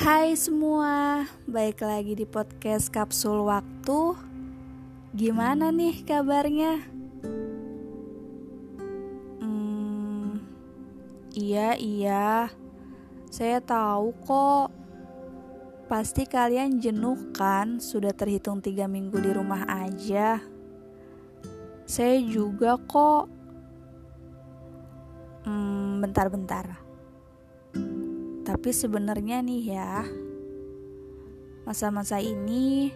Hai semua, baik lagi di podcast Kapsul Waktu. Gimana nih kabarnya? Hmm, iya iya, saya tahu kok. Pasti kalian jenuh kan sudah terhitung tiga minggu di rumah aja. Saya juga kok. Hmm, bentar-bentar. Tapi sebenarnya nih ya, masa-masa ini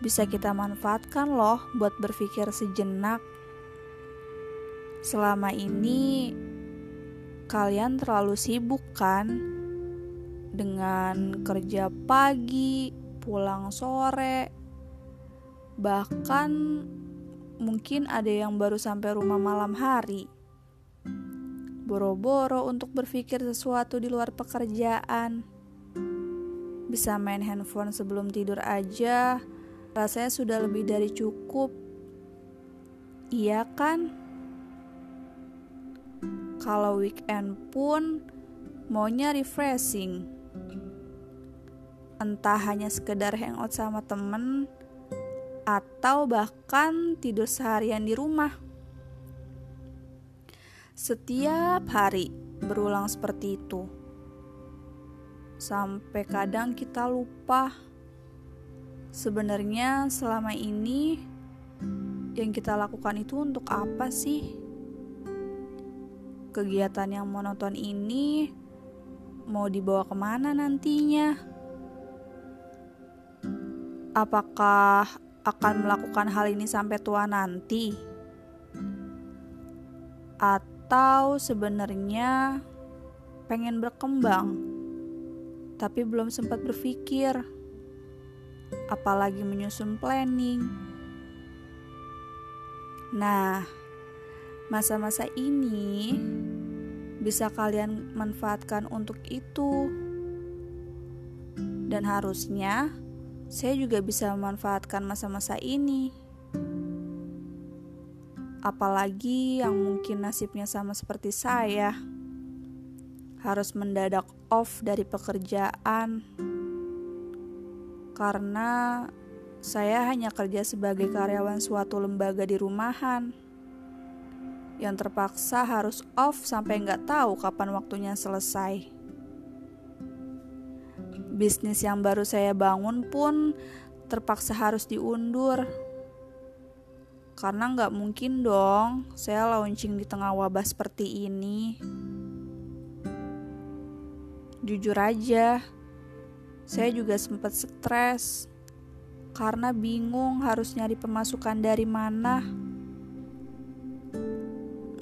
bisa kita manfaatkan loh buat berpikir sejenak. Selama ini kalian terlalu sibuk kan dengan kerja pagi, pulang sore, bahkan mungkin ada yang baru sampai rumah malam hari boro-boro untuk berpikir sesuatu di luar pekerjaan. Bisa main handphone sebelum tidur aja, rasanya sudah lebih dari cukup. Iya kan? Kalau weekend pun maunya refreshing. Entah hanya sekedar hangout sama temen atau bahkan tidur seharian di rumah. Setiap hari berulang seperti itu, sampai kadang kita lupa sebenarnya selama ini yang kita lakukan itu untuk apa sih? Kegiatan yang monoton ini mau dibawa ke mana nantinya? Apakah akan melakukan hal ini sampai tua nanti? Atau atau sebenarnya pengen berkembang, tapi belum sempat berpikir, apalagi menyusun planning. Nah, masa-masa ini bisa kalian manfaatkan untuk itu, dan harusnya saya juga bisa memanfaatkan masa-masa ini apalagi yang mungkin nasibnya sama seperti saya, harus mendadak off dari pekerjaan. Karena saya hanya kerja sebagai karyawan suatu lembaga di rumahan. Yang terpaksa harus off sampai nggak tahu kapan waktunya selesai. Bisnis yang baru saya bangun pun terpaksa harus diundur karena nggak mungkin dong saya launching di tengah wabah seperti ini. Jujur aja, saya juga sempat stres karena bingung harus nyari pemasukan dari mana.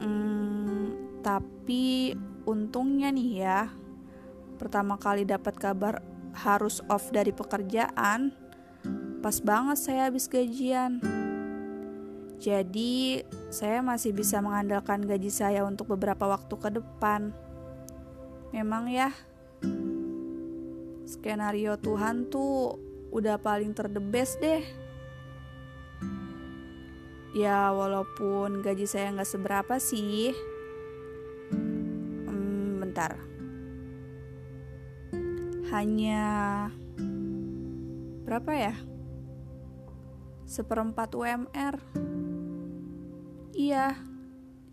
Hmm, tapi untungnya nih ya, pertama kali dapat kabar harus off dari pekerjaan, pas banget saya habis gajian. Jadi, saya masih bisa mengandalkan gaji saya untuk beberapa waktu ke depan. Memang ya, skenario Tuhan tuh udah paling terdebes deh. Ya, walaupun gaji saya nggak seberapa sih. Hmm, bentar. Hanya berapa ya? Seperempat UMR. Iya,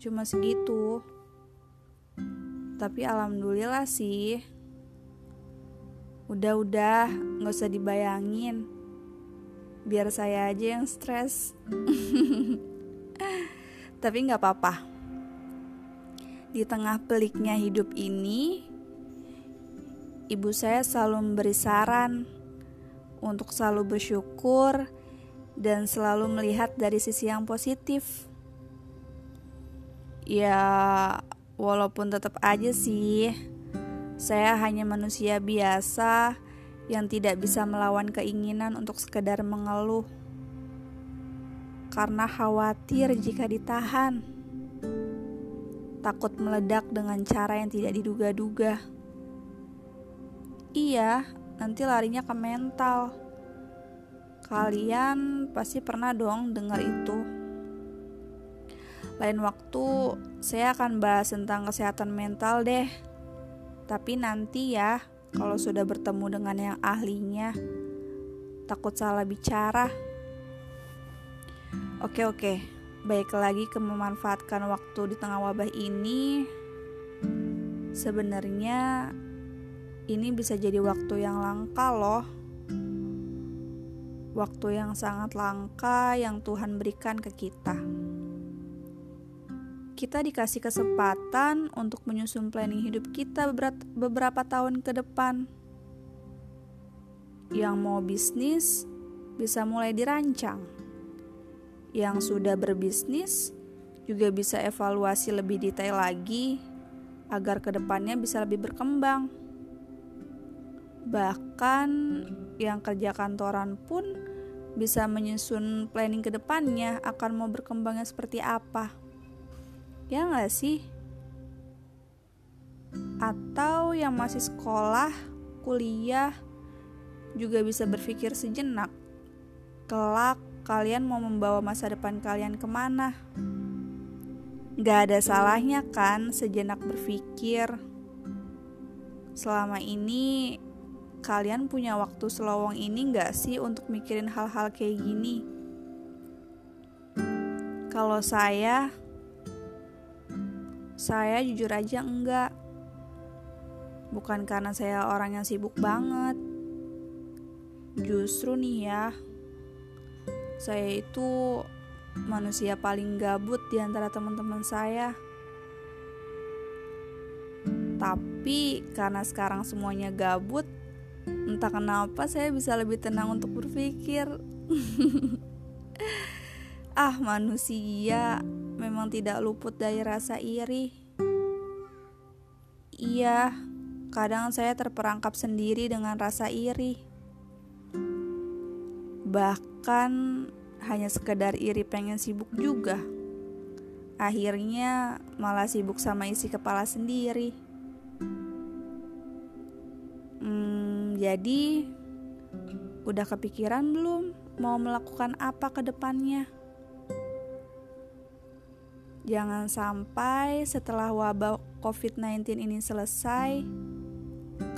cuma segitu. Tapi alhamdulillah sih. Udah-udah, gak usah dibayangin. Biar saya aja yang stres. Tapi gak apa-apa. Di tengah peliknya hidup ini, ibu saya selalu memberi saran untuk selalu bersyukur dan selalu melihat dari sisi yang positif ya walaupun tetap aja sih saya hanya manusia biasa yang tidak bisa melawan keinginan untuk sekedar mengeluh. Karena khawatir jika ditahan. Takut meledak dengan cara yang tidak diduga-duga. Iya nanti larinya ke mental. Kalian pasti pernah dong dengar itu lain waktu saya akan bahas tentang kesehatan mental deh. Tapi nanti ya, kalau sudah bertemu dengan yang ahlinya. Takut salah bicara. Oke, oke. Baik lagi ke memanfaatkan waktu di tengah wabah ini. Sebenarnya ini bisa jadi waktu yang langka loh. Waktu yang sangat langka yang Tuhan berikan ke kita kita dikasih kesempatan untuk menyusun planning hidup kita beberapa tahun ke depan. Yang mau bisnis bisa mulai dirancang. Yang sudah berbisnis juga bisa evaluasi lebih detail lagi agar ke depannya bisa lebih berkembang. Bahkan yang kerja kantoran pun bisa menyusun planning ke depannya akan mau berkembangnya seperti apa. Ya nggak sih? Atau yang masih sekolah, kuliah, juga bisa berpikir sejenak. Kelak kalian mau membawa masa depan kalian ke mana? Gak ada salahnya kan sejenak berpikir. Selama ini kalian punya waktu selowong ini gak sih untuk mikirin hal-hal kayak gini? Kalau saya, saya jujur aja enggak. Bukan karena saya orang yang sibuk banget. Justru nih ya, saya itu manusia paling gabut di antara teman-teman saya. Tapi karena sekarang semuanya gabut, entah kenapa saya bisa lebih tenang untuk berpikir. ah, manusia memang tidak luput dari rasa iri. Iya, kadang saya terperangkap sendiri dengan rasa iri. Bahkan hanya sekedar iri pengen sibuk juga. Akhirnya malah sibuk sama isi kepala sendiri. Hmm, jadi udah kepikiran belum mau melakukan apa ke depannya? Jangan sampai setelah wabah COVID-19 ini selesai,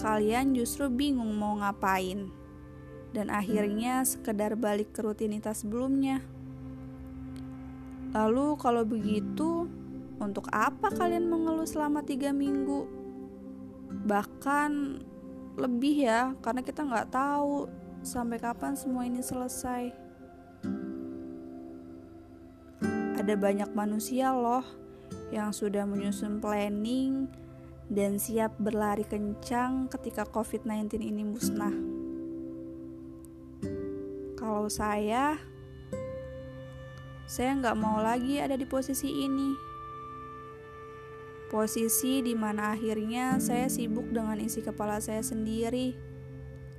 kalian justru bingung mau ngapain, dan akhirnya sekedar balik ke rutinitas sebelumnya. Lalu, kalau begitu, untuk apa kalian mengeluh selama tiga minggu? Bahkan lebih ya, karena kita nggak tahu sampai kapan semua ini selesai. Ada banyak manusia loh yang sudah menyusun planning dan siap berlari kencang ketika COVID-19 ini musnah. Kalau saya, saya nggak mau lagi ada di posisi ini. Posisi di mana akhirnya saya sibuk dengan isi kepala saya sendiri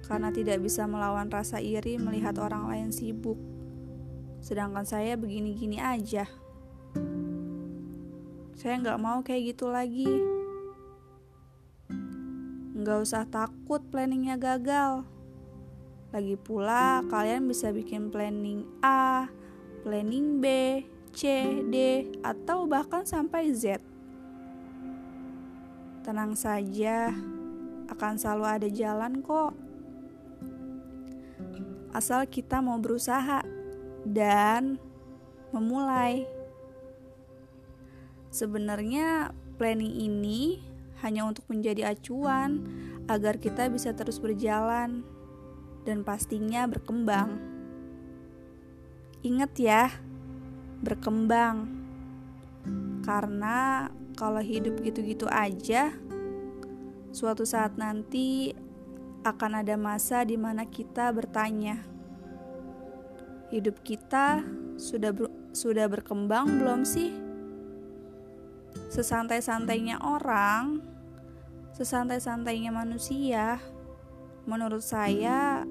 karena tidak bisa melawan rasa iri melihat orang lain sibuk sedangkan saya begini-gini aja. Saya nggak mau kayak gitu lagi. Nggak usah takut planningnya gagal. Lagi pula kalian bisa bikin planning A, planning B, C, D, atau bahkan sampai Z. Tenang saja, akan selalu ada jalan kok. Asal kita mau berusaha dan memulai. Sebenarnya planning ini hanya untuk menjadi acuan agar kita bisa terus berjalan dan pastinya berkembang. Ingat ya, berkembang. Karena kalau hidup gitu-gitu aja, suatu saat nanti akan ada masa di mana kita bertanya, hidup kita sudah ber, sudah berkembang belum sih? Sesantai-santainya orang, sesantai-santainya manusia, menurut saya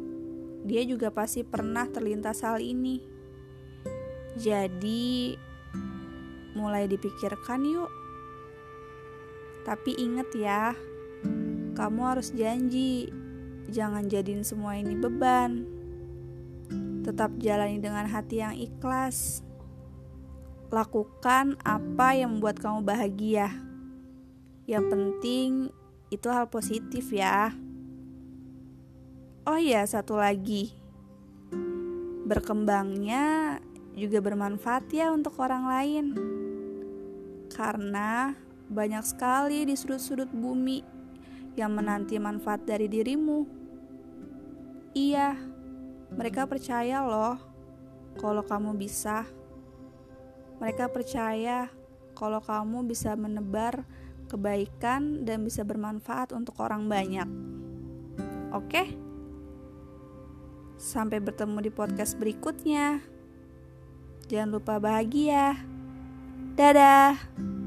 dia juga pasti pernah terlintas hal ini. Jadi mulai dipikirkan yuk. Tapi inget ya, kamu harus janji jangan jadiin semua ini beban. Tetap jalani dengan hati yang ikhlas. Lakukan apa yang membuat kamu bahagia. Yang penting itu hal positif ya. Oh iya, satu lagi. Berkembangnya juga bermanfaat ya untuk orang lain. Karena banyak sekali di sudut-sudut bumi yang menanti manfaat dari dirimu. Iya, mereka percaya loh kalau kamu bisa. Mereka percaya kalau kamu bisa menebar kebaikan dan bisa bermanfaat untuk orang banyak. Oke? Sampai bertemu di podcast berikutnya. Jangan lupa bahagia. Dadah.